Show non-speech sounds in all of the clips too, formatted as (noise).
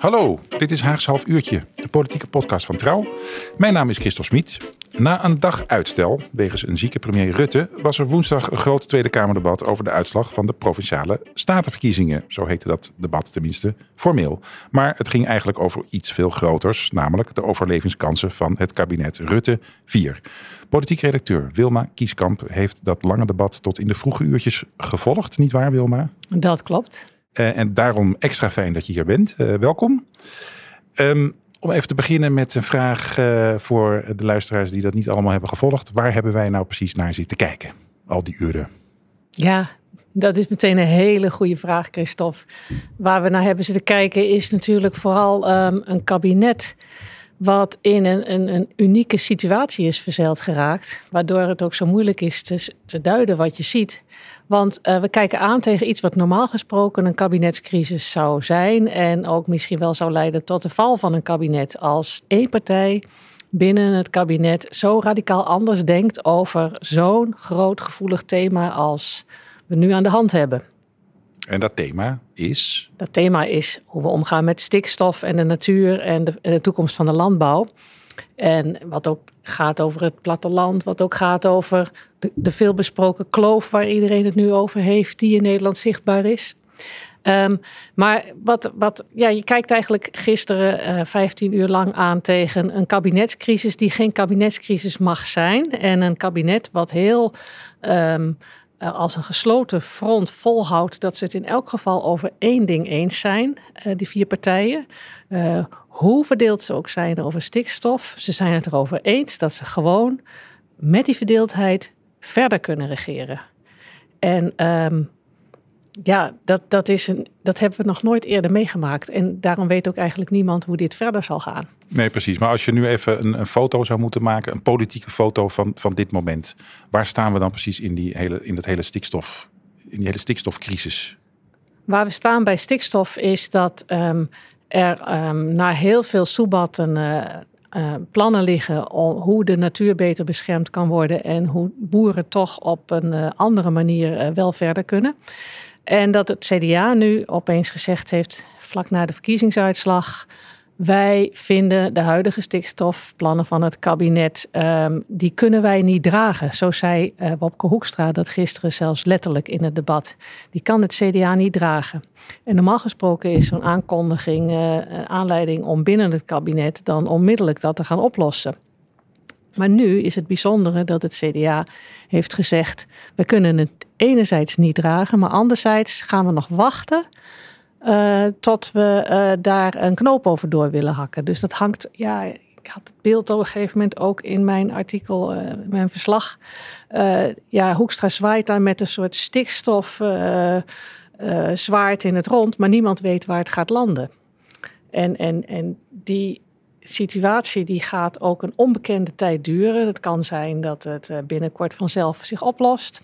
Hallo, dit is Haags Half Uurtje, de politieke podcast van Trouw. Mijn naam is Christel Smit. Na een dag uitstel wegens een zieke premier Rutte was er woensdag een groot Tweede Kamerdebat over de uitslag van de provinciale statenverkiezingen. Zo heette dat debat tenminste formeel. Maar het ging eigenlijk over iets veel groters, namelijk de overlevingskansen van het kabinet Rutte 4. Politiek redacteur Wilma Kieskamp heeft dat lange debat tot in de vroege uurtjes gevolgd, niet waar Wilma? Dat klopt. Uh, en daarom extra fijn dat je hier bent. Uh, welkom. Um, om even te beginnen met een vraag uh, voor de luisteraars die dat niet allemaal hebben gevolgd. Waar hebben wij nou precies naar zitten kijken, al die uren? Ja, dat is meteen een hele goede vraag, Christophe. Waar we naar hebben zitten kijken is natuurlijk vooral um, een kabinet wat in een, een, een, unieke situatie is verzeild geraakt. Waardoor het ook zo moeilijk is te, te duiden wat je ziet. Want uh, we kijken aan tegen iets wat normaal gesproken een kabinetscrisis zou zijn. En ook misschien wel zou leiden tot de val van een kabinet. Als één partij binnen het kabinet zo radicaal anders denkt over zo'n groot gevoelig thema als we nu aan de hand hebben. En dat thema is? Dat thema is hoe we omgaan met stikstof en de natuur en de, toekomst van de landbouw. En wat ook gaat over het platteland, wat ook gaat over de, de veelbesproken kloof waar iedereen het nu over heeft, die in Nederland zichtbaar is. Um, maar wat, wat, ja, je kijkt eigenlijk gisteren uh, 15 uur lang aan tegen een kabinetscrisis die geen kabinetscrisis mag zijn. En een kabinet wat heel um, uh, als een gesloten front volhoudt dat ze het in elk geval over één ding eens zijn, uh, die vier partijen. Uh, hoe verdeeld ze ook zijn over stikstof, ze zijn het erover eens dat ze gewoon met die verdeeldheid verder kunnen regeren. En um, ja, dat, dat, is een, dat hebben we nog nooit eerder meegemaakt. En daarom weet ook eigenlijk niemand hoe dit verder zal gaan. Nee, precies. Maar als je nu even een, een foto zou moeten maken, een politieke foto van, van dit moment. Waar staan we dan precies in, die hele, in, dat hele stikstof, in die hele stikstofcrisis? Waar we staan bij stikstof is dat um, er um, na heel veel soebatten uh, uh, plannen liggen om hoe de natuur beter beschermd kan worden en hoe boeren toch op een uh, andere manier wel verder kunnen. En dat het CDA nu opeens gezegd heeft, vlak na de verkiezingsuitslag. Wij vinden de huidige stikstofplannen van het kabinet, um, die kunnen wij niet dragen. Zo zei uh, Wopke Hoekstra dat gisteren zelfs letterlijk in het debat. Die kan het CDA niet dragen. En normaal gesproken is zo'n aankondiging uh, aanleiding om binnen het kabinet dan onmiddellijk dat te gaan oplossen. Maar nu is het bijzondere dat het CDA heeft gezegd: we kunnen het enerzijds niet dragen, maar anderzijds gaan we nog wachten uh, tot we uh, daar een knoop over door willen hakken. Dus dat hangt, ja, ik had het beeld op een gegeven moment ook in mijn artikel, uh, mijn verslag. ja, Hoekstra zwaait daar met een soort stikstof zwaard in het rond, maar niemand weet waar het gaat landen. En, en, en die situatie die gaat ook een onbekende tijd duren. Het kan zijn dat het binnenkort vanzelf zich oplost.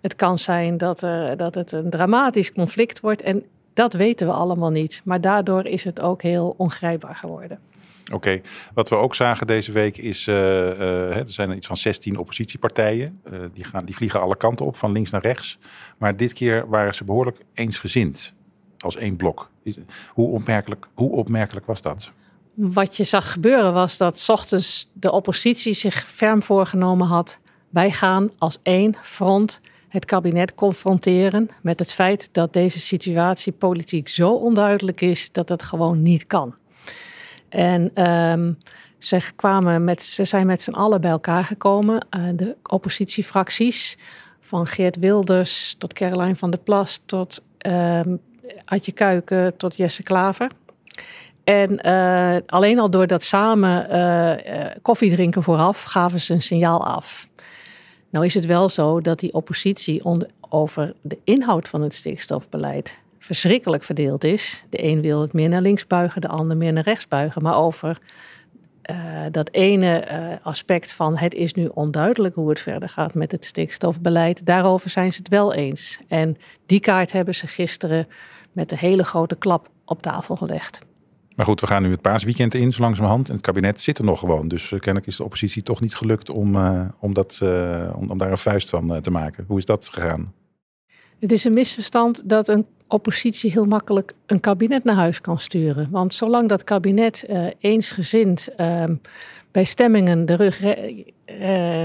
Het kan zijn dat, er, dat het een dramatisch conflict wordt. En dat weten we allemaal niet. Maar daardoor is het ook heel ongrijpbaar geworden. Oké, wat we ook zagen deze week is, uh, uh, er zijn iets van 16 oppositiepartijen. Die, gaan, die vliegen alle kanten op, van links naar rechts. Maar dit keer waren ze behoorlijk eensgezind, als één blok. Hoe opmerkelijk, hoe opmerkelijk was dat? Wat je zag gebeuren was dat s ochtends de oppositie zich ferm voorgenomen had... wij gaan als één front het kabinet confronteren met het feit dat deze situatie politiek zo onduidelijk is dat het gewoon niet kan. En um, ze, kwamen met, ze zijn met z'n allen bij elkaar gekomen, uh, de oppositiefracties, van Geert Wilders tot Caroline van der Plas tot um, Adje Kuiken tot Jesse Klaver. En uh, alleen al door dat samen uh, koffie drinken vooraf gaven ze een signaal af. Nou is het wel zo dat die oppositie onder, over de inhoud van het stikstofbeleid verschrikkelijk verdeeld is. De een wil het meer naar links buigen, de ander meer naar rechts buigen. Maar over dat ene aspect van het is nu onduidelijk hoe het verder gaat met het stikstofbeleid, daarover zijn ze het wel eens. En die kaart hebben ze gisteren met een hele grote klap op tafel gelegd. Maar goed, we gaan nu het paasweekend in, zo langzamerhand. En het kabinet zit er nog gewoon. Dus uh, kennelijk is de oppositie toch niet gelukt om, uh, om, dat, uh, om, om, daar een vuist van te maken. Hoe is dat gegaan? Het is een misverstand dat een oppositie heel makkelijk een kabinet naar huis kan sturen. Want zolang dat kabinet eensgezind ehm, bij stemmingen de rug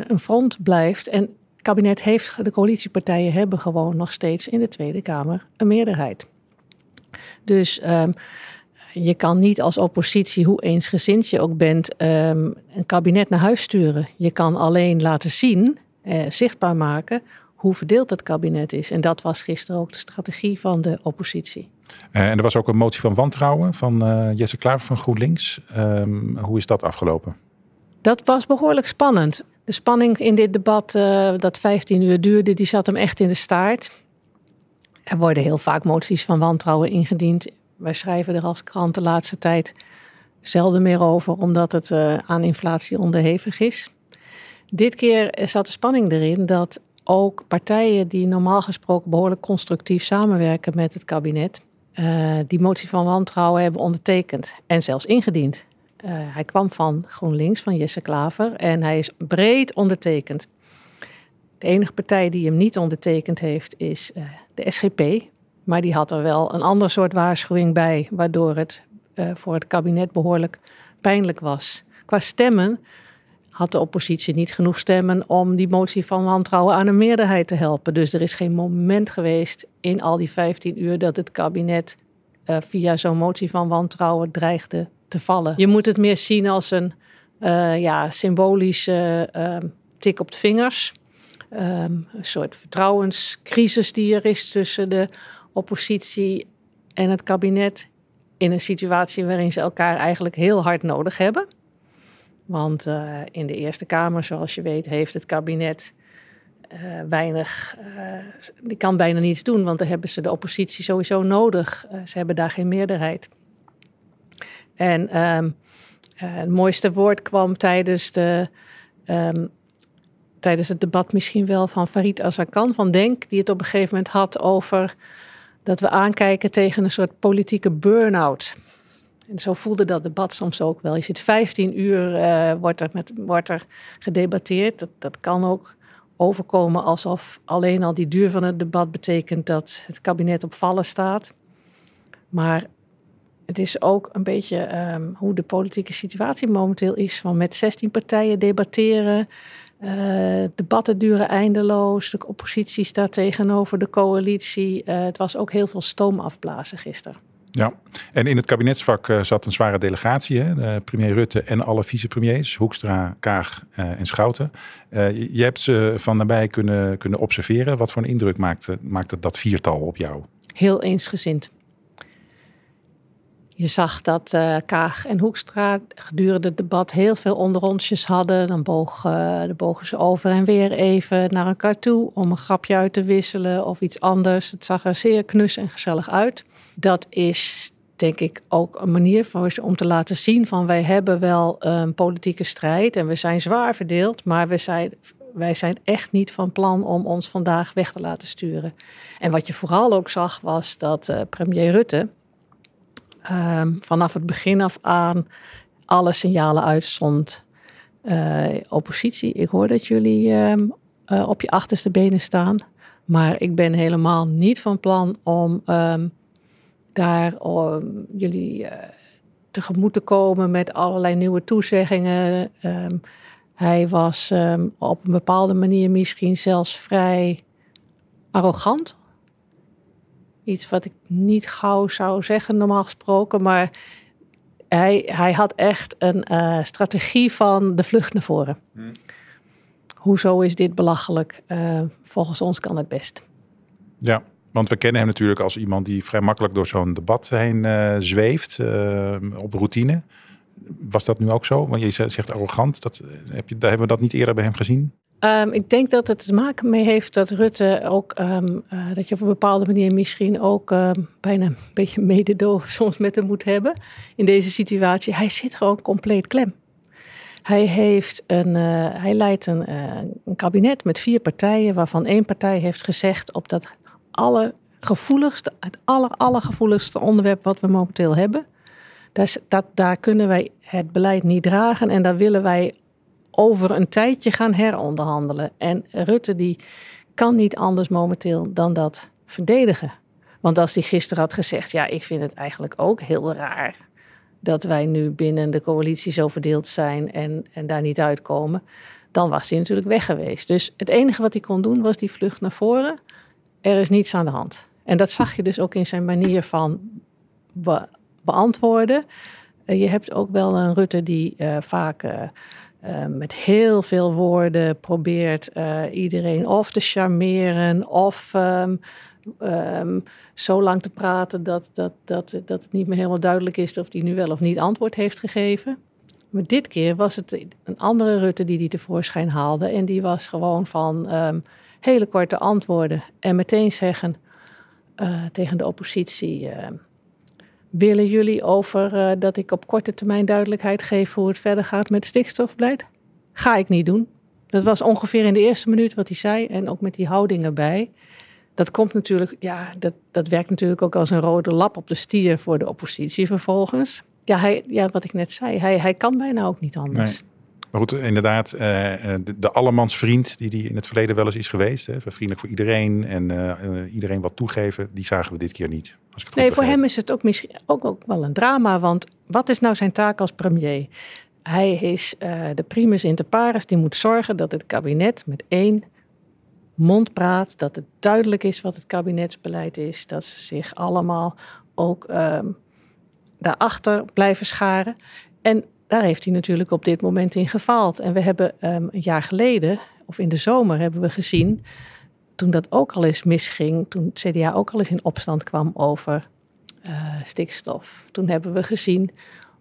een front blijft. En het kabinet heeft, de coalitiepartijen hebben gewoon nog steeds in de Tweede Kamer een meerderheid. Dus um, je kan niet als oppositie, hoe eensgezind je ook bent, um, een kabinet naar huis sturen. Je kan alleen laten zien, eh, zichtbaar maken, hoe verdeeld het kabinet is. En dat was gisteren ook de strategie van de oppositie. Uh, en er was ook een motie van wantrouwen van uh, Jesse Klaver van GroenLinks. Um, hoe is dat afgelopen? Dat was behoorlijk spannend. De spanning in dit debat, dat 15 uur duurde, die zat hem echt in de staart. Er worden heel vaak moties van wantrouwen ingediend. Wij schrijven er als krant de laatste tijd zelden meer over, omdat het uh, aan inflatie onderhevig is. Dit keer zat de spanning erin dat ook partijen die normaal gesproken behoorlijk constructief samenwerken met het kabinet, uh, die motie van wantrouwen hebben ondertekend en zelfs ingediend. Uh, hij kwam van GroenLinks, van Jesse Klaver, en hij is breed ondertekend. De enige partij die hem niet ondertekend heeft is de SGP. Maar die had er wel een ander soort waarschuwing bij, waardoor het uh, voor het kabinet behoorlijk pijnlijk was. Qua stemmen had de oppositie niet genoeg stemmen om die motie van wantrouwen aan een meerderheid te helpen. Dus er is geen moment geweest in al die 15 uur dat het kabinet uh, via zo'n motie van wantrouwen dreigde te vallen. Je moet het meer zien als een uh, ja, symbolische tik op de vingers. Um, een soort vertrouwenscrisis die er is tussen de oppositie en het kabinet in een situatie waarin ze elkaar eigenlijk heel hard nodig hebben. Want uh, in de Eerste Kamer, zoals je weet, heeft het kabinet uh, weinig, uh, die kan bijna niets doen, want dan hebben ze de oppositie sowieso nodig. ze hebben daar geen meerderheid. En um, het mooiste woord kwam tijdens de um, tijdens het debat misschien wel van Farid Azarkan van Denk, die het op een gegeven moment had over dat we aankijken tegen een soort politieke burn-out. En zo voelde dat debat soms ook wel. Je zit 15 uur, uh, wordt, er met, wordt er gedebatteerd. Dat, dat kan ook overkomen alsof alleen al die duur van het debat betekent dat het kabinet op vallen staat. Maar het is ook een beetje um, hoe de politieke situatie momenteel is. Van met 16 partijen debatteren, uh, debatten duren eindeloos. De oppositie staat tegenover de coalitie. Uh, het was ook heel veel stoom afblazen gisteren. Ja, en in het kabinetsvak uh, zat een zware delegatie. Hè? premier Rutte en alle vicepremiers, Hoekstra, Kaag en Schouten. je hebt ze van nabij kunnen, kunnen observeren. Wat voor een indruk maakte, maakte dat viertal op jou? Heel eensgezind. Je zag dat uh, Kaag en Hoekstra gedurende het debat heel veel onderrondjes hadden. Dan boog, dan bogen ze over en weer even naar elkaar toe om een grapje uit te wisselen of iets anders. Het zag er zeer knus en gezellig uit. Dat is denk ik ook een manier voor om te laten zien van wij hebben wel een politieke strijd en we zijn zwaar verdeeld, maar wij zijn echt niet van plan om ons vandaag weg te laten sturen. En wat je vooral ook zag was dat premier Rutte um, vanaf het begin af aan alle signalen uitzond. Uh, oppositie, ik hoor dat jullie um, uh, op je achterste benen staan. Maar ik ben helemaal niet van plan om um, daar jullie uh, tegemoet te komen met allerlei nieuwe toezeggingen. hij was op een bepaalde manier misschien zelfs vrij arrogant Iets wat ik niet gauw zou zeggen, normaal gesproken. Maar hij, hij had echt een uh, strategie van de vlucht naar voren. Hmm. Hoezo is dit belachelijk? Uh, volgens ons kan het best. Ja, want we kennen hem natuurlijk als iemand die vrij makkelijk door zo'n debat heen uh, zweeft. op routine. Was dat nu ook zo? Want je zegt arrogant. Dat, heb je, daar hebben we dat niet eerder bij hem gezien? Um, ik denk dat het te maken mee heeft dat Rutte ook, um, uh, dat je op een bepaalde manier misschien ook uh, bijna een beetje mededogen (laughs) soms met hem moet hebben in deze situatie. Hij zit gewoon compleet klem. Hij, heeft een, uh, hij leidt een, uh, een, kabinet met vier partijen, waarvan één partij heeft gezegd op dat allergevoeligste, het aller, allergevoeligste onderwerp wat we momenteel hebben, dat, daar kunnen wij het beleid niet dragen en daar willen wij over een tijdje gaan heronderhandelen. En Rutte die kan niet anders momenteel dan dat verdedigen. Want als hij gisteren had gezegd, ja, ik vind het eigenlijk ook heel raar dat wij nu binnen de coalitie zo verdeeld zijn en, en daar niet uitkomen, dan was hij natuurlijk weg geweest. Dus het enige wat hij kon doen was die vlucht naar voren. Er is niets aan de hand. En dat zag je dus ook in zijn manier van beantwoorden. Eh, je hebt ook wel een Rutte die uh, vaak uh, met heel veel woorden probeert iedereen of te charmeren of um, um, zo lang te praten dat, dat, dat, dat het niet meer helemaal duidelijk is of hij nu wel of niet antwoord heeft gegeven. Maar dit keer was het een andere Rutte die die tevoorschijn haalde. En die was gewoon van um, hele korte antwoorden. En meteen zeggen uh, tegen de oppositie: Willen jullie over uh, dat ik op korte termijn duidelijkheid geef hoe het verder gaat met stikstofbeleid? Ga ik niet doen. Dat was ongeveer in de eerste minuut wat hij zei. En ook met die houding erbij dat komt natuurlijk, ja, dat, dat werkt natuurlijk ook als een rode lap op de stier voor de oppositie vervolgens. Ja, hij, ja wat ik net zei, hij, hij kan bijna ook niet anders. Maar goed, inderdaad, uh, de, de allemansvriend die, die in het verleden wel eens is geweest. Hè, vriendelijk voor iedereen en iedereen wat toegeven, die zagen we dit keer niet. Als ik het nee, voor hem is het ook misschien ook, ook wel een drama. Want wat is nou zijn taak als premier? Hij is uh, de primus inter pares, die moet zorgen dat het kabinet met één mondpraat, dat het duidelijk is wat het kabinetsbeleid is, dat ze zich allemaal ook um, daarachter blijven scharen. En daar heeft hij natuurlijk op dit moment in gefaald. En we hebben um, een jaar geleden, of in de zomer, hebben we gezien, toen dat ook al eens misging, toen het CDA ook al eens in opstand kwam over uh, stikstof. Toen hebben we gezien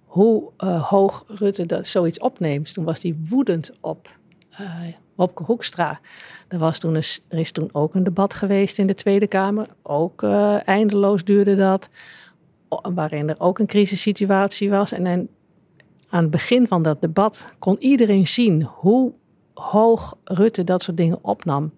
hoe uh, hoog Rutte dat zoiets opneemt. Toen was hij woedend op uh, Wopke Hoekstra. Er, was toen een, er is toen ook een debat geweest in de Tweede Kamer. Ook eindeloos duurde dat. Waarin er ook een crisissituatie was. En aan het begin van dat debat kon iedereen zien hoe hoog Rutte dat soort dingen opnam.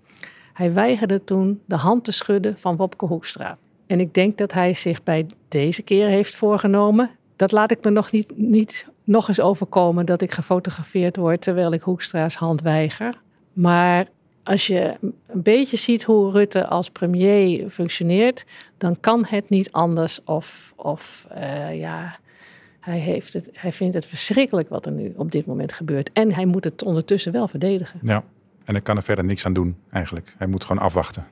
Hij weigerde toen de hand te schudden van Wopke Hoekstra. En ik denk dat hij zich bij deze keer heeft voorgenomen. Dat laat ik me nog niet, niet nog eens overkomen dat ik gefotografeerd word terwijl ik Hoekstra's hand weiger. Maar als je een beetje ziet hoe Rutte als premier functioneert, dan kan het niet anders. Of, of uh, ja, hij, heeft het, hij vindt het verschrikkelijk wat er nu op dit moment gebeurt. En hij moet het ondertussen wel verdedigen. Ja, en ik kan er verder niks aan doen eigenlijk. Hij moet gewoon afwachten.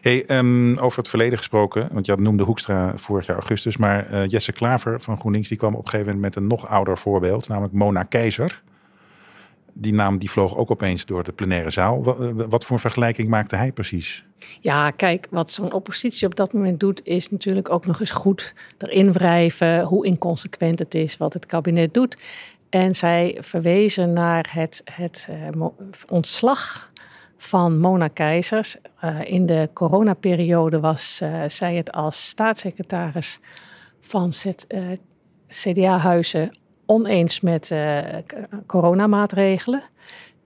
Hey, um, over het verleden gesproken, want je noemde Hoekstra vorig jaar augustus, maar uh, Jesse Klaver van GroenLinks die kwam op een gegeven moment met een nog ouder voorbeeld, namelijk Mona Keizer die naam die vloog ook opeens door de plenaire zaal. Wat, eh, wat voor vergelijking maakte hij precies? Ja, kijk, wat zo'n oppositie op dat moment doet, is natuurlijk ook nog eens goed erin wrijven hoe inconsequent het is wat het kabinet doet. En zij verwezen naar het, het uh, ontslag van Mona Keizers. Uh, in de coronaperiode was uh, zij het als staatssecretaris van CDA-huizen oneens met coronamaatregelen.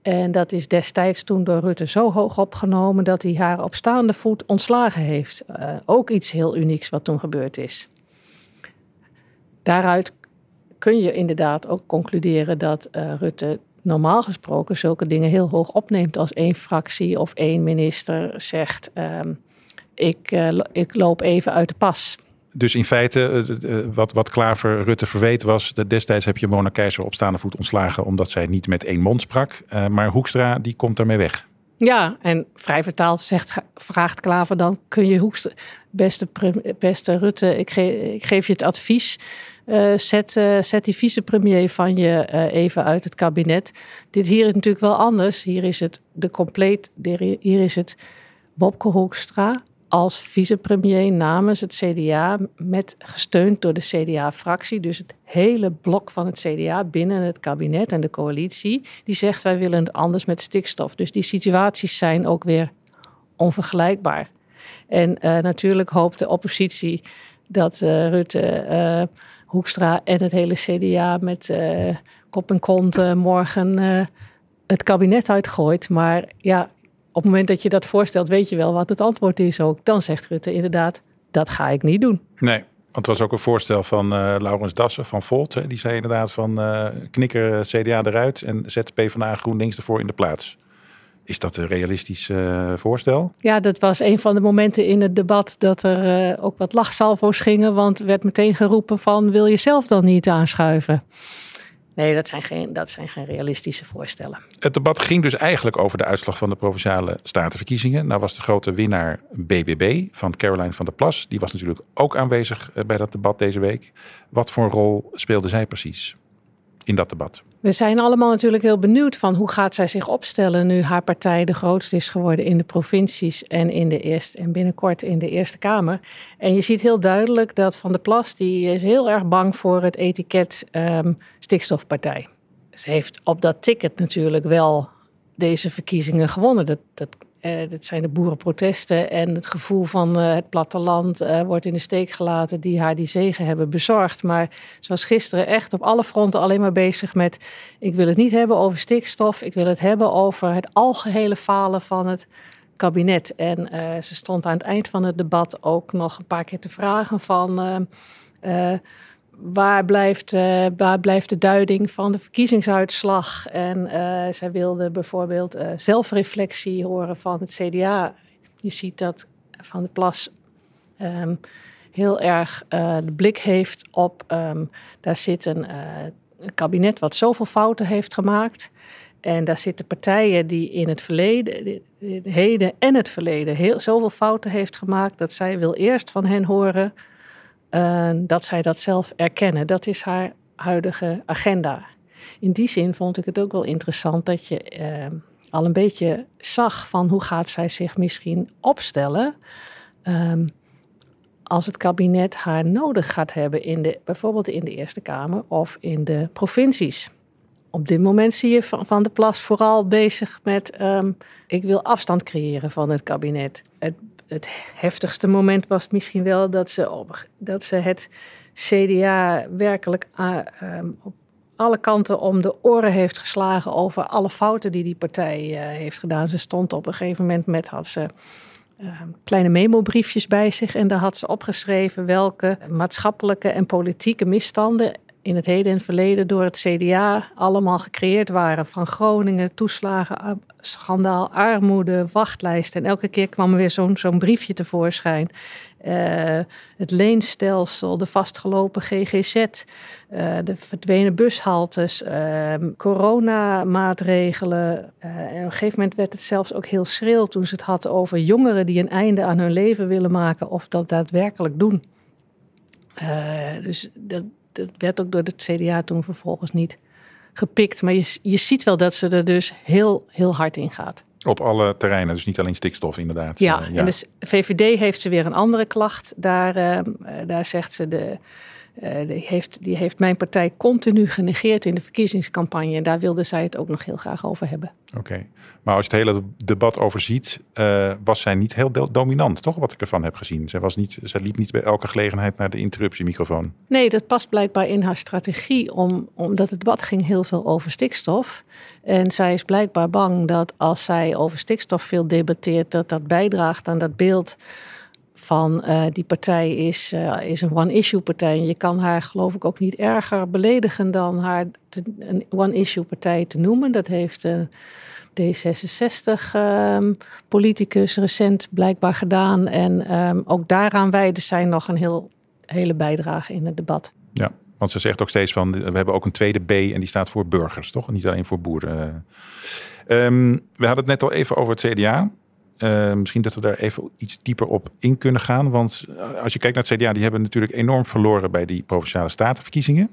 En dat is destijds toen door Rutte zo hoog opgenomen dat hij haar op staande voet ontslagen heeft. Ook iets heel unieks wat toen gebeurd is. Daaruit kun je inderdaad ook concluderen dat uh, Rutte normaal gesproken zulke dingen heel hoog opneemt als één fractie of één minister zegt: um, ik, ik loop even uit de pas dus in feite, eh, eh, wat, wat Klaver Rutte verweet was... dat destijds heb je Mona Keizer op staande voet ontslagen... omdat zij niet met één mond sprak. Maar Hoekstra, die komt daarmee weg. Ja, en vrij vertaald zegt, vraagt Klaver dan... kun je Hoekstra, beste, beste Rutte, ik, ge, ik geef je het advies... Zet, uh, zet die vicepremier van je uh, even uit het kabinet. Dit hier is natuurlijk wel anders. Hier is het de compleet, hier is het Bobke Hoekstra als vicepremier namens het CDA, met, gesteund door de CDA-fractie, dus het hele blok van het CDA binnen het kabinet en de coalitie, die zegt wij willen het anders met stikstof. Dus die situaties zijn ook weer onvergelijkbaar. En natuurlijk hoopt de oppositie dat Rutte, Hoekstra en het hele CDA met kop en kont uh, morgen uh, het kabinet uitgooit. Maar ja, op het moment dat je dat voorstelt, weet je wel wat het antwoord is ook. Dan zegt Rutte inderdaad, dat ga ik niet doen. Nee, want het was ook een voorstel van Laurens Dassen van Volt. Hè? Die zei inderdaad van knikker CDA eruit en zet PvdA GroenLinks ervoor in de plaats. Is dat een realistisch uh, voorstel? Ja, dat was een van de momenten in het debat dat er uh, ook wat lachsalvo's gingen. Want werd meteen geroepen van wil je zelf dan niet aanschuiven? Nee, dat zijn, geen, dat zijn geen realistische voorstellen. Het debat ging dus eigenlijk over de uitslag van de provinciale statenverkiezingen. Nou was de grote winnaar BBB van Caroline van der Plas. Die was natuurlijk ook aanwezig eh, bij dat debat deze week. Wat voor een rol speelde zij precies in dat debat? We zijn allemaal natuurlijk heel benieuwd van hoe gaat zij zich opstellen nu haar partij de grootste is geworden in de provincies en, in de eerste, en binnenkort in de Eerste Kamer. En je ziet heel duidelijk dat Van der Plas die is heel erg bang voor het etiket um, stikstofpartij. Ze heeft op dat ticket natuurlijk wel deze verkiezingen gewonnen. Dat, dat uh, dit zijn de boerenprotesten en het gevoel van uh, het platteland uh, wordt in de steek gelaten die haar die zegen hebben bezorgd. Maar ze was gisteren echt op alle fronten alleen maar bezig met ik wil het niet hebben over stikstof, ik wil het hebben over het algehele falen van het kabinet. En ze stond aan het eind van het debat ook nog een paar keer te vragen van waar blijft, uh, waar blijft de duiding van de verkiezingsuitslag? En uh, zij wilde bijvoorbeeld uh, zelfreflectie horen van het CDA. Je ziet dat Van de Plas um, heel erg de blik heeft op... Um, daar zit een, kabinet wat zoveel fouten heeft gemaakt... En daar zitten partijen die in het verleden, heden en het verleden heel, zoveel fouten heeft gemaakt dat zij wil eerst van hen horen uh, dat zij dat zelf erkennen. Dat is haar huidige agenda. In die zin vond ik het ook wel interessant dat je uh, al een beetje zag van hoe gaat zij zich misschien opstellen. Um, als het kabinet haar nodig gaat hebben, in de, bijvoorbeeld in de Eerste Kamer of in de provincies. Op dit moment zie je Van, de Plas vooral bezig met: ik wil afstand creëren van het kabinet. Het het heftigste moment was misschien wel dat ze, op, dat ze het CDA werkelijk uh, um, op alle kanten om de oren heeft geslagen over alle fouten die die partij uh, heeft gedaan. Ze stond op een gegeven moment met, had ze uh, kleine memobriefjes bij zich en daar had ze opgeschreven welke maatschappelijke en politieke misstanden in het heden en verleden door het CDA allemaal gecreëerd waren. Van Groningen, toeslagen, schandaal, armoede, wachtlijsten. En elke keer kwam er weer zo'n zo'n briefje tevoorschijn. Uh, het leenstelsel, de vastgelopen GGZ, eh, de verdwenen bushaltes, uh, coronamaatregelen. en op een gegeven moment werd het zelfs ook heel schril toen ze het had over jongeren die een einde aan hun leven willen maken of dat daadwerkelijk doen. dus dat, dat werd ook door het CDA toen vervolgens niet gepikt. Maar je, je ziet wel dat ze er dus heel, heel hard in gaat. Op alle terreinen, dus niet alleen stikstof inderdaad. Ja, uh, ja. en de VVD heeft ze weer een andere klacht. Daar, uh, daar zegt ze de uh, die, heeft, die heeft mijn partij continu genegeerd in de verkiezingscampagne. En daar wilde zij het ook nog heel graag over hebben. Oké, maar als je het hele debat overziet, uh, was zij niet heel dominant, toch? Wat ik ervan heb gezien. Zij, was niet, zij liep niet bij elke gelegenheid naar de interruptiemicrofoon. Nee, dat past blijkbaar in haar strategie, om, omdat het debat ging heel veel over stikstof. En zij is blijkbaar bang dat als zij over stikstof veel debatteert, dat dat bijdraagt aan dat beeld van uh, die partij is, uh, is een one-issue partij. En je kan haar geloof ik ook niet erger beledigen dan haar een one-issue partij te noemen. Dat heeft een D66-politicus um, recent blijkbaar gedaan. En um, ook daaraan wijden zij nog een heel, hele bijdrage in het debat. Ja, want ze zegt ook steeds van, we hebben ook een tweede B en die staat voor burgers, toch? Niet alleen voor boeren. Um, we hadden het net al even over het CDA. Uh, misschien dat we daar even iets dieper op in kunnen gaan. Want eh, als je kijkt naar het CDA, die hebben natuurlijk enorm verloren bij die provinciale statenverkiezingen.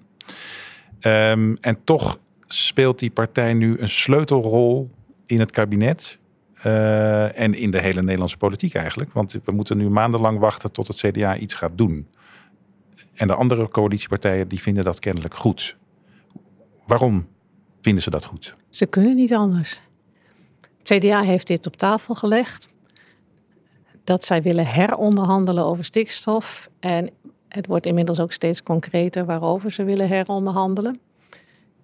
Um, en toch speelt die partij nu een sleutelrol in het kabinet. Uh, en in de hele Nederlandse politiek eigenlijk. Want we moeten nu maandenlang wachten tot het CDA iets gaat doen. En de andere coalitiepartijen die vinden dat kennelijk goed. Waarom vinden ze dat goed? Ze kunnen niet anders. CDA heeft dit op tafel gelegd. Dat zij willen heronderhandelen over stikstof. En het wordt inmiddels ook steeds concreter waarover ze willen heronderhandelen.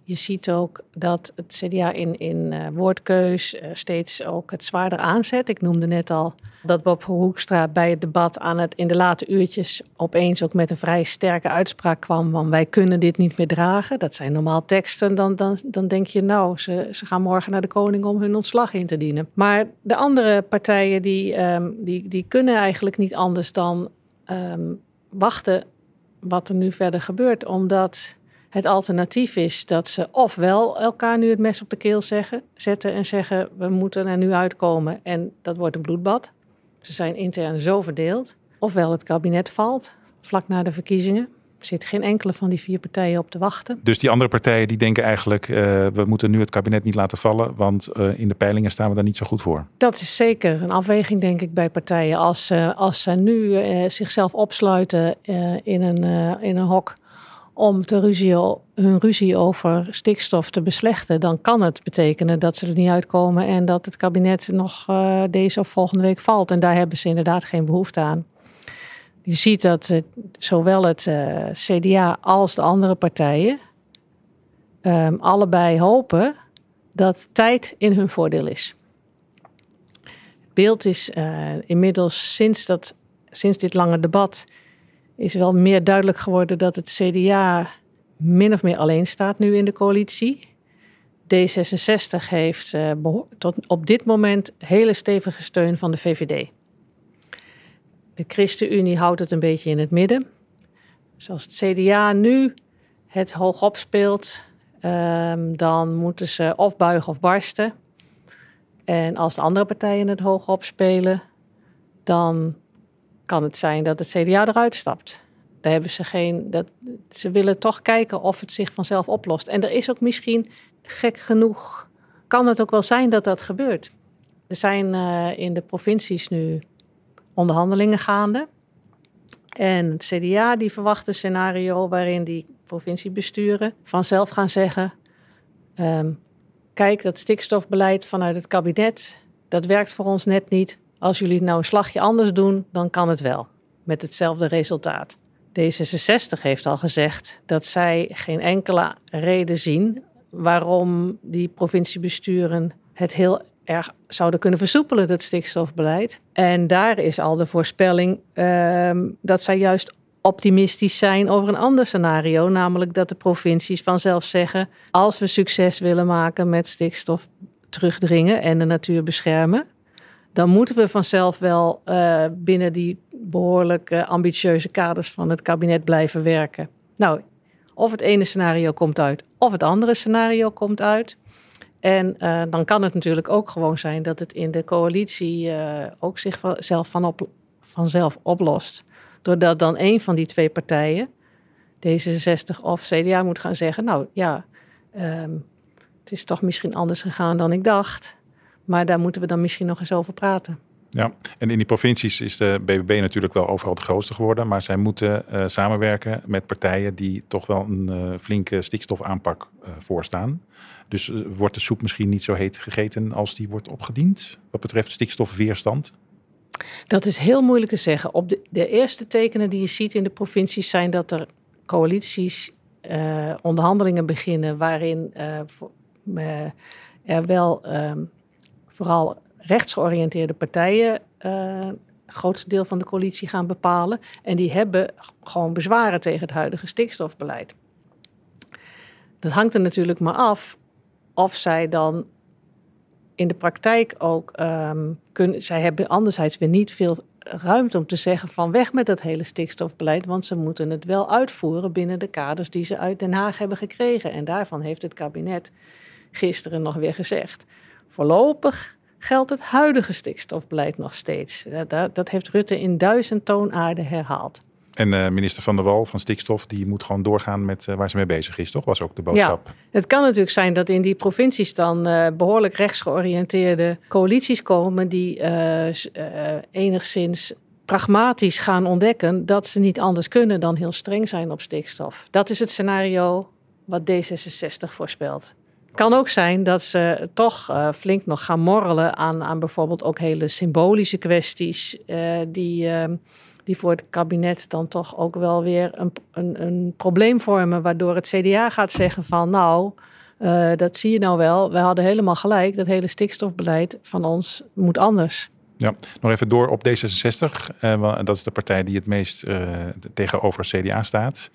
Je ziet ook dat het CDA in, in uh, woordkeus uh, steeds ook het zwaarder aanzet. Ik noemde net al dat Bob Hoekstra bij het debat aan het in de late uurtjes opeens ook met een vrij sterke uitspraak kwam van wij kunnen dit niet meer dragen. Dat zijn normaal teksten. Dan, dan, dan denk je nou, ze, ze gaan morgen naar de koning om hun ontslag in te dienen. Maar de andere partijen die, um, die, die kunnen eigenlijk niet anders dan um, wachten wat er nu verder gebeurt. Omdat het alternatief is dat ze ofwel elkaar nu het mes op de keel zeggen, zetten en zeggen we moeten er nu uitkomen en dat wordt een bloedbad. Ze zijn intern zo verdeeld. Ofwel het kabinet valt vlak na de verkiezingen. Er zit geen enkele van die vier partijen op te wachten. Dus die andere partijen die denken eigenlijk, uh, we moeten nu het kabinet niet laten vallen, want uh, in de peilingen staan we daar niet zo goed voor. Dat is zeker een afweging, denk ik, bij partijen. Als, uh, als ze nu uh, zichzelf opsluiten in, een, in een hok om te ruzie, hun ruzie over stikstof te beslechten, dan kan het betekenen dat ze er niet uitkomen en dat het kabinet nog uh, deze of volgende week valt. En daar hebben ze inderdaad geen behoefte aan. Je ziet dat zowel het uh, CDA als de andere partijen um, allebei hopen dat tijd in hun voordeel is. Het beeld is inmiddels sinds, dat, sinds dit lange debat is wel meer duidelijk geworden dat het CDA min of meer alleen staat nu in de coalitie. D66 heeft uh, tot op dit moment hele stevige steun van de VVD. De ChristenUnie houdt het een beetje in het midden. Dus als het CDA nu het hoog opspeelt, um, dan moeten ze of buigen of barsten. En als de andere partijen het hoog opspelen, dan kan het zijn dat het CDA eruit stapt. Daar hebben ze geen. Dat, ze willen toch kijken of het zich vanzelf oplost. En er is ook misschien gek genoeg. Kan het ook wel zijn dat dat gebeurt? Er zijn uh, in de provincies nu onderhandelingen gaande. En het CDA die verwacht een scenario waarin die provinciebesturen vanzelf gaan zeggen: um, kijk, dat stikstofbeleid vanuit het kabinet, dat werkt voor ons net niet. Als jullie nou een slagje anders doen, dan kan het wel. Met hetzelfde resultaat. D66 heeft al gezegd dat zij geen enkele reden zien waarom die provinciebesturen het heel erg zouden kunnen versoepelen, dat stikstofbeleid. En daar is al de voorspelling uh, dat zij juist optimistisch zijn over een ander scenario, namelijk dat de provincies vanzelf zeggen: als we succes willen maken met stikstof terugdringen en de natuur beschermen, dan moeten we vanzelf wel uh, binnen die behoorlijk ambitieuze kaders van het kabinet blijven werken. Nou, of het ene scenario komt uit, of het andere scenario komt uit. En uh, dan kan het natuurlijk ook gewoon zijn dat het in de coalitie ook zichzelf van op, vanzelf oplost. Doordat dan een van die twee partijen, D66 of CDA, moet gaan zeggen: Nou ja, um, het is toch misschien anders gegaan dan ik dacht. Maar daar moeten we dan misschien nog eens over praten. Ja, en in die provincies is de BBB natuurlijk wel overal de grootste geworden. Maar zij moeten uh, samenwerken met partijen die toch wel een uh, flinke stikstofaanpak uh, voorstaan. Dus wordt de soep misschien niet zo heet gegeten als die wordt opgediend wat betreft stikstofweerstand? Dat is heel moeilijk te zeggen. Op de, de eerste tekenen die je ziet in de provincies zijn dat er coalities, onderhandelingen beginnen waarin er wel ehm, vooral rechtsgeoriënteerde partijen het grootste deel van de coalitie gaan bepalen. En die hebben gewoon bezwaren tegen het huidige stikstofbeleid. Dat hangt er natuurlijk maar af of zij dan in de praktijk ook um, kunnen. Zij hebben anderzijds weer niet veel ruimte om te zeggen van weg met dat hele stikstofbeleid, want ze moeten het wel uitvoeren binnen de kaders die ze uit Den Haag hebben gekregen. En daarvan heeft het kabinet gisteren nog weer gezegd. Voorlopig geldt het huidige stikstofbeleid nog steeds. Dat, dat heeft Rutte in duizend toonaarden herhaald. En uh, minister Van der Wal van Stikstof, die moet gewoon doorgaan met uh, waar ze mee bezig is, toch? Was ook de boodschap. Ja, het kan natuurlijk zijn dat in die provincies dan uh, behoorlijk rechtsgeoriënteerde coalities komen die enigszins pragmatisch gaan ontdekken dat ze niet anders kunnen dan heel streng zijn op stikstof. Dat is het scenario wat D66 voorspelt kan ook zijn dat ze toch uh, flink nog gaan morrelen aan, aan bijvoorbeeld ook hele symbolische kwesties. Uh, die, uh, die voor het kabinet dan toch ook wel weer een, een, een probleem vormen. Waardoor het CDA gaat zeggen van nou, Uh, dat zie je nou wel. We hadden helemaal gelijk. Dat hele stikstofbeleid van ons moet anders. Ja, nog even door op D66. Uh, dat is de partij die het meest tegenover CDA staat.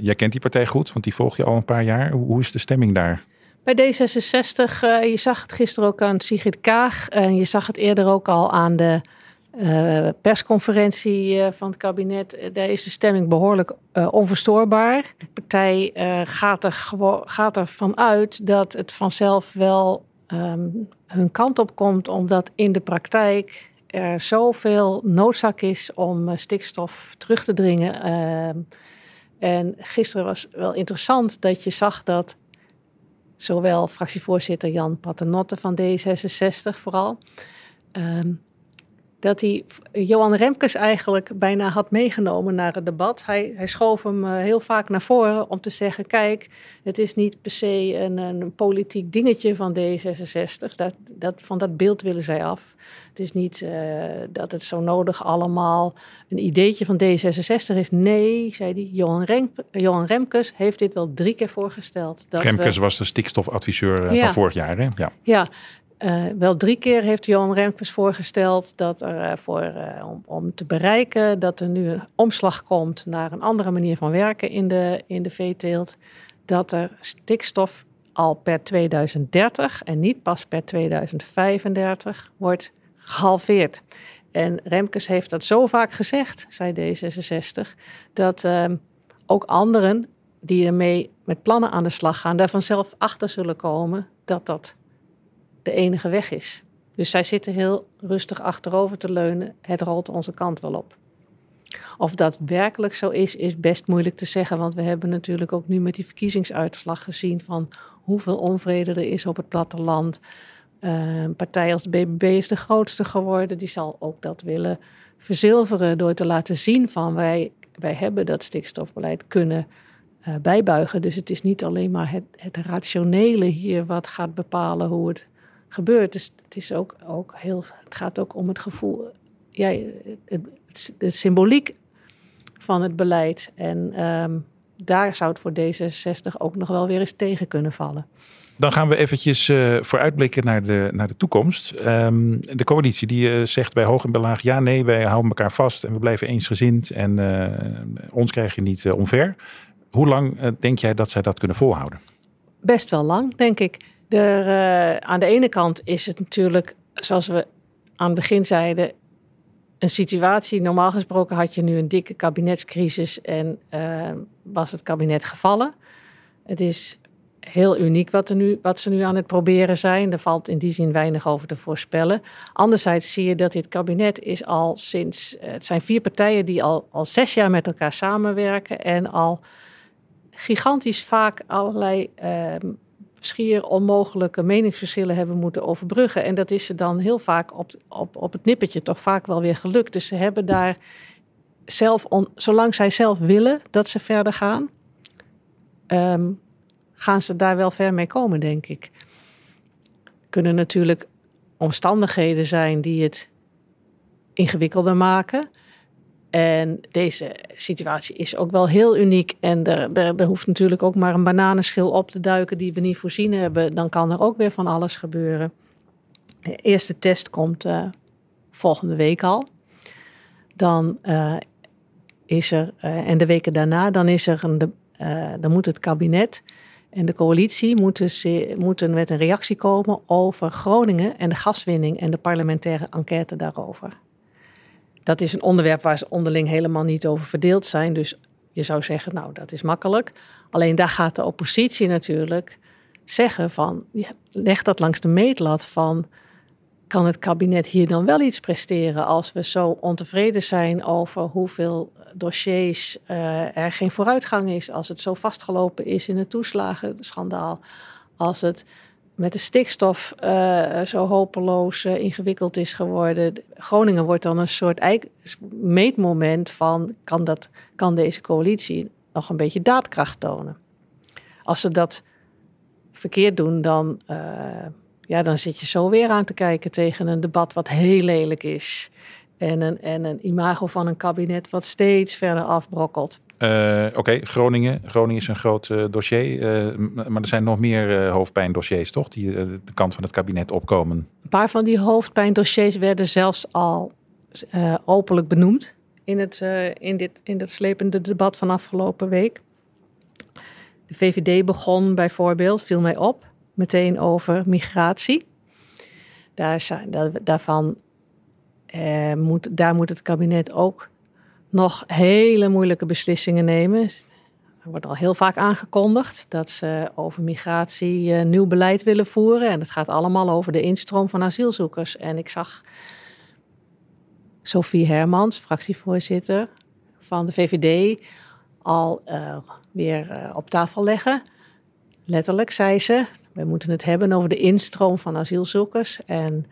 jij kent die partij goed, want die volg je al een paar jaar. Hoe is de stemming daar? Bij D66, je zag het gisteren ook aan Sigrid Kaag. En je zag het eerder ook al aan de uh, persconferentie uh, van het kabinet, daar is de stemming behoorlijk onverstoorbaar. De partij gaat, er gaat ervan uit dat het vanzelf wel um, hun kant op komt, omdat in de praktijk er zoveel noodzaak is om stikstof terug te dringen. Ehm, en gisteren was wel interessant dat je zag dat zowel fractievoorzitter Jan Paternotte van D66 vooral. Um, dat hij Johan Remkes eigenlijk bijna had meegenomen naar het debat. Hij, hij schoof hem eh, heel vaak naar voren om te zeggen: kijk, het is niet per se een, een politiek dingetje van D66. Dat, dat, van dat beeld willen zij af. Het is niet uh, dat het zo nodig allemaal een ideetje van D66 is. Nee, zei hij, Johan, Johan Remkes heeft dit wel drie keer voorgesteld. Dat Remkes was de stikstofadviseur eh, van vorig jaar. Hè? Ja. ja, uh, wel drie keer heeft Johan Remkes voorgesteld dat er uh, voor, uh, om, om, te bereiken dat er nu een omslag komt naar een andere manier van werken in de, in de veeteelt. Dat er stikstof al per 2030 en niet pas per 2035 wordt gehalveerd. En Remkes heeft dat zo vaak gezegd, zei D66, dat ehm, ook anderen die ermee met plannen aan de slag gaan, daar vanzelf achter zullen komen dat dat de enige weg is. Dus zij zitten heel rustig achterover te leunen. Het rolt onze kant wel op. Of dat werkelijk zo is, is best moeilijk te zeggen. Want we hebben natuurlijk ook nu met die verkiezingsuitslag gezien van hoeveel onvrede er is op het platteland. Een partij als de BBB is de grootste geworden. Die zal ook dat willen verzilveren door te laten zien van wij, wij hebben dat stikstofbeleid kunnen uh, bijbuigen. Dus het is niet alleen maar het, het rationele hier wat gaat bepalen hoe het gebeurt. Dus het, is ook, ook heel, het gaat ook om het gevoel, ja, het, de symboliek van het beleid. En um, daar zou het voor D66 ook nog wel weer eens tegen kunnen vallen. Dan gaan we eventjes uh, vooruitblikken naar de, naar de toekomst. Um, de coalitie die uh, zegt bij hoog en bij laag... ja, nee, wij houden elkaar vast en we blijven eensgezind... en uh, ons krijg je niet omver. Hoe lang denk jij dat zij dat kunnen volhouden? Best wel lang, denk ik. Uh, aan de ene kant is het natuurlijk, zoals we aan het begin zeiden, een situatie. Normaal gesproken had je nu een dikke kabinetscrisis en uh, was het kabinet gevallen. Het is heel uniek wat, er nu, wat ze nu aan het proberen zijn. Er valt in die zin weinig over te voorspellen. Anderzijds zie je dat dit kabinet is al sinds... Het zijn vier partijen die al, al zes jaar met elkaar samenwerken... en al gigantisch vaak allerlei uh, schier onmogelijke meningsverschillen hebben moeten overbruggen. En dat is ze dan heel vaak op, op, op het nippertje toch vaak wel weer gelukt. Dus ze hebben daar zelf, zolang zij zelf willen dat ze verder gaan, um, gaan ze daar wel ver mee komen, denk ik. Kunnen natuurlijk omstandigheden zijn die het ingewikkelder maken. En deze situatie is ook wel heel uniek. En er, er, hoeft natuurlijk ook maar een bananenschil op te duiken die we niet voorzien hebben. Dan kan er ook weer van alles gebeuren. De eerste test komt uh, volgende week al. Dan uh, is er, uh, en de weken daarna, dan is er een, dan moet het kabinet en de coalitie moeten, moeten met een reactie komen over Groningen en de gaswinning en de parlementaire enquête daarover dat is een onderwerp waar ze onderling helemaal niet over verdeeld zijn. Dus je zou zeggen, nou, dat is makkelijk. Alleen daar gaat de oppositie natuurlijk zeggen van, leg dat langs de meetlat van, kan het kabinet hier dan wel iets presteren als we zo ontevreden zijn over hoeveel dossiers uh, er geen vooruitgang is, als het zo vastgelopen is in het toeslagenschandaal, als het met de stikstof uh, zo hopeloos uh, ingewikkeld is geworden. Groningen wordt dan een soort meetmoment van kan, dat, kan deze coalitie nog een beetje daadkracht tonen. Als ze dat verkeerd doen, dan, uh, ja, dan zit je zo weer aan te kijken tegen een debat wat heel lelijk is. En een, en een imago van een kabinet wat steeds verder afbrokkelt. Uh, Oké, Groningen. Groningen is een groot uh, dossier. Uh, maar er zijn nog meer hoofdpijndossiers, toch? Die de kant van het kabinet opkomen. Een paar van die hoofdpijndossiers werden zelfs al openlijk benoemd in het, in, dit, in het slepende debat van afgelopen week. De VVD begon bijvoorbeeld, viel mij op, meteen over migratie. Daar, daarvan moet, daar moet het kabinet ook nog hele moeilijke beslissingen nemen. Er wordt al heel vaak aangekondigd dat ze over migratie uh, nieuw beleid willen voeren. En het gaat allemaal over de instroom van asielzoekers. En ik zag Sophie Hermans, fractievoorzitter van de VVD, al uh, weer uh, op tafel leggen. Letterlijk zei ze: we moeten het hebben over de instroom van asielzoekers. En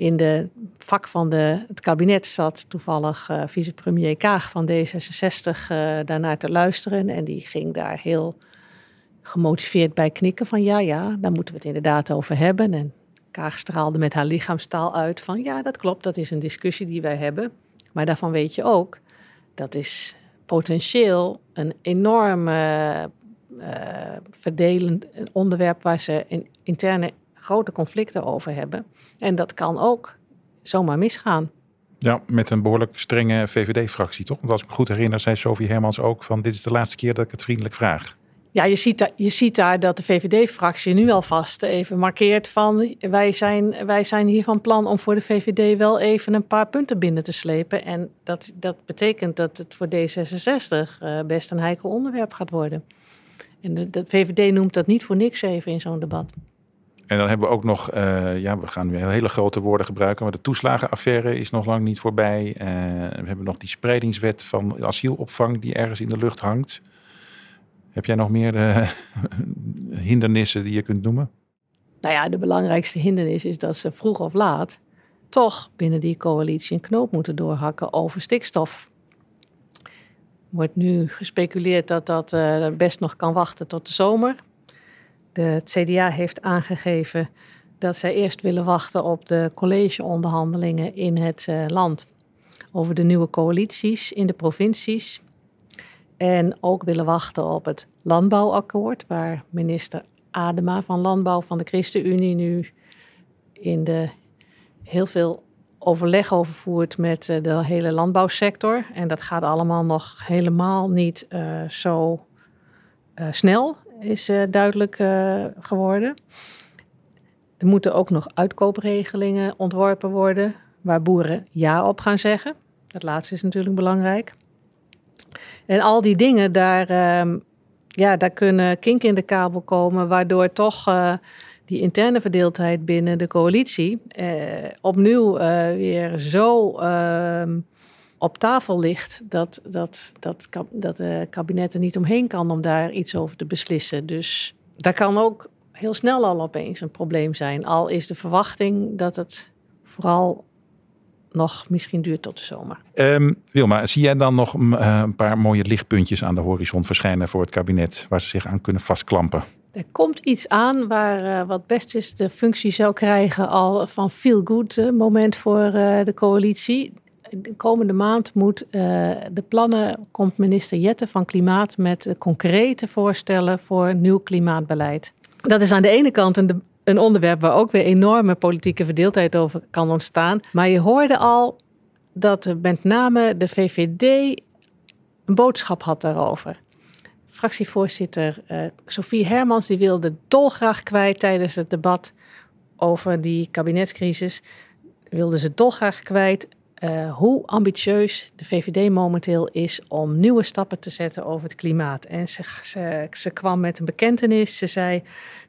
in de vak van de, het kabinet zat toevallig uh, vicepremier Kaag van D66 uh, daarnaar te luisteren. En die ging daar heel gemotiveerd bij knikken van ja, ja, daar moeten we het inderdaad over hebben. En Kaag straalde met haar lichaamstaal uit van ja, dat klopt, dat is een discussie die wij hebben. Maar daarvan weet je ook, dat is potentieel een enorm uh, verdelend onderwerp waar ze in interne grote conflicten over hebben. En dat kan ook zomaar misgaan. Ja, met een behoorlijk strenge VVD-fractie, toch? Want als ik me goed herinner, zei Sophie Hermans ook van... dit is de laatste keer dat ik het vriendelijk vraag. Ja, je ziet, daar, je ziet daar dat de VVD-fractie nu alvast even markeert van... Wij zijn, wij zijn hier van plan om voor de VVD wel even een paar punten binnen te slepen. En dat, dat betekent dat het voor D66 uh, best een heikel onderwerp gaat worden. En de, de VVD noemt dat niet voor niks even in zo'n debat. En dan hebben we ook nog, uh, ja, we gaan weer hele grote woorden gebruiken, maar de toeslagenaffaire is nog lang niet voorbij. Uh, we hebben nog die spreidingswet van asielopvang die ergens in de lucht hangt. Heb jij nog meer uh, (laughs) hindernissen die je kunt noemen? Nou ja, de belangrijkste hindernis is dat ze vroeg of laat toch binnen die coalitie een knoop moeten doorhakken over stikstof. Wordt nu gespeculeerd dat dat best nog kan wachten tot de zomer. De, CDA heeft aangegeven dat zij eerst willen wachten op de collegeonderhandelingen in het uh, land over de nieuwe coalities in de provincies. En ook willen wachten op het landbouwakkoord, waar minister Adema van Landbouw van de ChristenUnie nu in de heel veel overleg over voert met uh, de hele landbouwsector. En dat gaat allemaal nog helemaal niet uh, zo snel is uh, duidelijk uh, geworden. Er moeten ook nog uitkoopregelingen ontworpen worden, waar boeren ja op gaan zeggen. Dat laatste is natuurlijk belangrijk. En al die dingen, daar, uh, ja, daar kunnen kink in de kabel komen, waardoor toch uh, die interne verdeeldheid binnen de coalitie opnieuw weer zo ehm, op tafel ligt, dat, dat, dat, dat de kabinet er niet omheen kan om daar iets over te beslissen. Dus daar kan ook heel snel al opeens een probleem zijn. Al is de verwachting dat het vooral nog misschien duurt tot de zomer. Um, Wilma, zie jij dan nog uh, een paar mooie lichtpuntjes aan de horizon verschijnen voor het kabinet waar ze zich aan kunnen vastklampen? Er komt iets aan waar uh, wat best is de functie zou krijgen al van feel good uh, moment voor de coalitie de komende maand moet uh, de plannen, komt minister Jette van Klimaat met concrete voorstellen voor nieuw klimaatbeleid. Dat is aan de ene kant een, onderwerp waar ook weer enorme politieke verdeeldheid over kan ontstaan. Maar je hoorde al dat met name de VVD een boodschap had daarover. Fractievoorzitter uh, Sophie Hermans die wilde dolgraag kwijt tijdens het debat over die kabinetscrisis. Wilde ze dolgraag kwijt uh, hoe ambitieus de VVD momenteel is om nieuwe stappen te zetten over het klimaat. En ze, ze, kwam met een bekentenis. Ze zei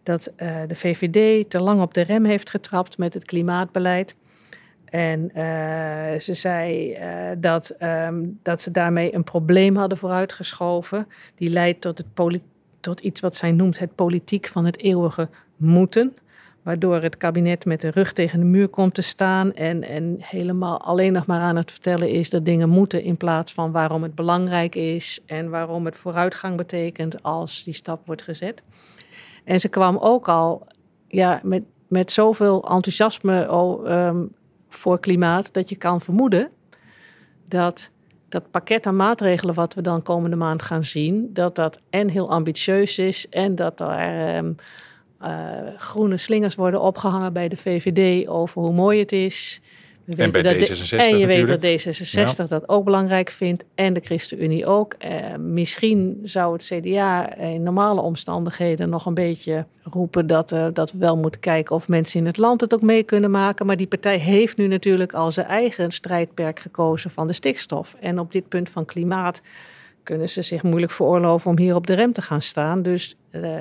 dat uh, de VVD te lang op de rem heeft getrapt met het klimaatbeleid. En uh, ze zei dat, um, dat ze daarmee een probleem hadden vooruitgeschoven. Die leidt tot, het tot iets wat zij noemt het politiek van het eeuwige moeten waardoor het kabinet met de rug tegen de muur komt te staan en, en helemaal alleen nog maar aan het vertellen is dat dingen moeten in plaats van waarom het belangrijk is en waarom het vooruitgang betekent als die stap wordt gezet. En ze kwam ook al ja, met, met zoveel enthousiasme oh, um, voor klimaat dat je kan vermoeden dat dat pakket aan maatregelen wat we dan komende maand gaan zien, dat dat en heel ambitieus is en dat ehm, eh, groene slingers worden opgehangen bij de VVD over hoe mooi het is. We en bij dat D66 En je natuurlijk. weet dat D66 dat ook belangrijk vindt en de ChristenUnie ook. Eh, misschien zou het CDA in normale omstandigheden nog een beetje roepen dat, uh, dat we wel moeten kijken of mensen in het land het ook mee kunnen maken. Maar die partij heeft nu natuurlijk al zijn eigen strijdperk gekozen van de stikstof. En op dit punt van klimaat kunnen ze zich moeilijk veroorloven om hier op de rem te gaan staan. Dus uh,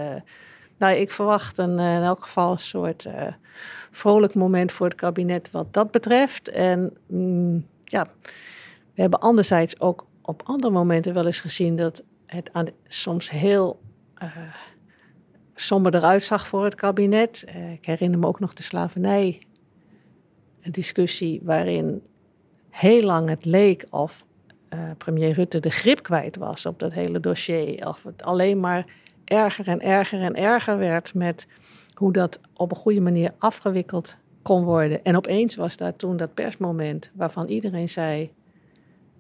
nou, ik verwacht een, in elk geval een soort vrolijk moment voor het kabinet wat dat betreft. En mm, ja, we hebben anderzijds ook op andere momenten wel eens gezien dat het aan, soms heel uh, somber eruit zag voor het kabinet. Ik herinner me ook nog de slavernij discussie waarin heel lang het leek of premier Rutte de grip kwijt was op dat hele dossier. Of het alleen maar erger en erger en erger werd met hoe dat op een goede manier afgewikkeld kon worden. En opeens was daar toen dat persmoment waarvan iedereen zei: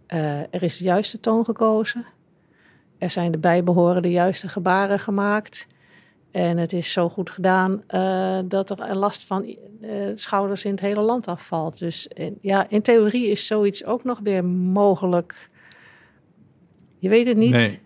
uh, er is de juiste toon gekozen. Er zijn de bijbehorende juiste gebaren gemaakt. En het is zo goed gedaan uh, dat er last van uh, schouders in het hele land afvalt. Dus in, ja, in theorie is zoiets ook nog weer mogelijk. Je weet het niet. Nee.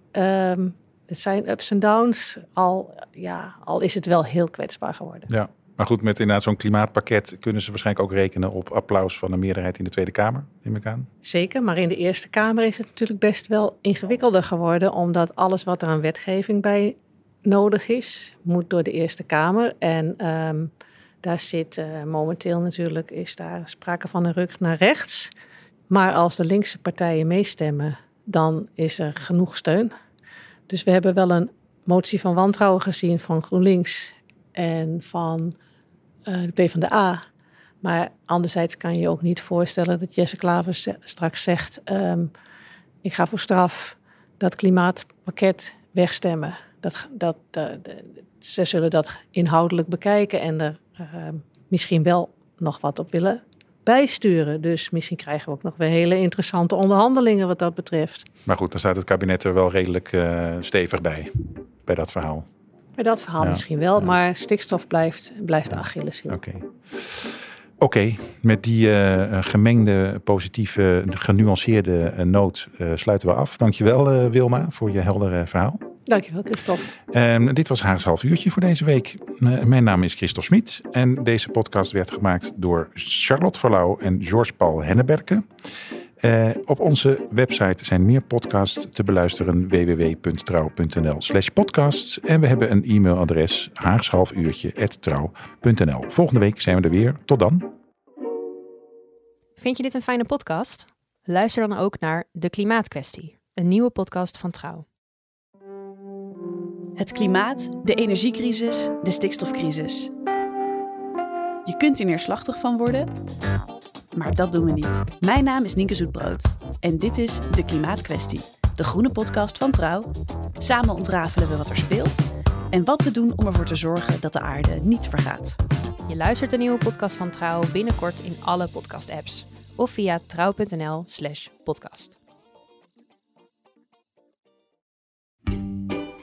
Um, het zijn ups en downs, al, ja, al is het wel heel kwetsbaar geworden. Ja, maar goed, met inderdaad zo'n klimaatpakket kunnen ze waarschijnlijk ook rekenen op applaus van de meerderheid in de Tweede Kamer, neem ik aan. Zeker, maar in de Eerste Kamer is het natuurlijk best wel ingewikkelder geworden, omdat alles wat er aan wetgeving bij nodig is, moet door de Eerste Kamer. En um, daar zit uh, momenteel natuurlijk, is daar sprake van een ruk naar rechts. Maar als de linkse partijen meestemmen, dan is er genoeg steun. Dus we hebben wel een motie van wantrouwen gezien van GroenLinks en van uh, de PvdA. Maar anderzijds kan je ook niet voorstellen dat Jesse Klaver straks zegt: um, Ik ga voor straf dat klimaatpakket wegstemmen. Dat, dat, ze zullen dat inhoudelijk bekijken en er uh, misschien wel nog wat op willen bijsturen. Dus misschien krijgen we ook nog weer hele interessante onderhandelingen wat dat betreft. Maar goed, dan staat het kabinet er wel redelijk uh, stevig bij, bij dat verhaal. Bij dat verhaal ja. misschien wel, ja. maar stikstof blijft, blijft de Achilleshiel. Oké. Okay. Oké, okay, met die uh, gemengde, positieve, genuanceerde uh, noot sluiten we af. Dankjewel Wilma voor je heldere verhaal. Dankjewel Christophe. Uh, dit was Haags half uurtje voor deze week. Uh, mijn naam is Christophe Smit en deze podcast werd gemaakt door Charlotte Verlauw en George Paul Henneberke. Uh, op onze website zijn meer podcasts te beluisteren www.trouw.nl slash podcasts en we hebben een e-mailadres haagshalfuurtje.trouw.nl Volgende week zijn we er weer. Tot dan. Vind je dit een fijne podcast? Luister dan ook naar De Klimaatkwestie, een nieuwe podcast van Trouw. Het klimaat, de energiecrisis, de stikstofcrisis. Je kunt er neerslachtig van worden, maar dat doen we niet. Mijn naam is Nienke Zoetbrood en dit is De Klimaatkwestie, de groene podcast van Trouw. Samen ontrafelen we wat er speelt en wat we doen om ervoor te zorgen dat de aarde niet vergaat. Je luistert een nieuwe podcast van Trouw binnenkort in alle podcast-apps of via trouw.nl/slash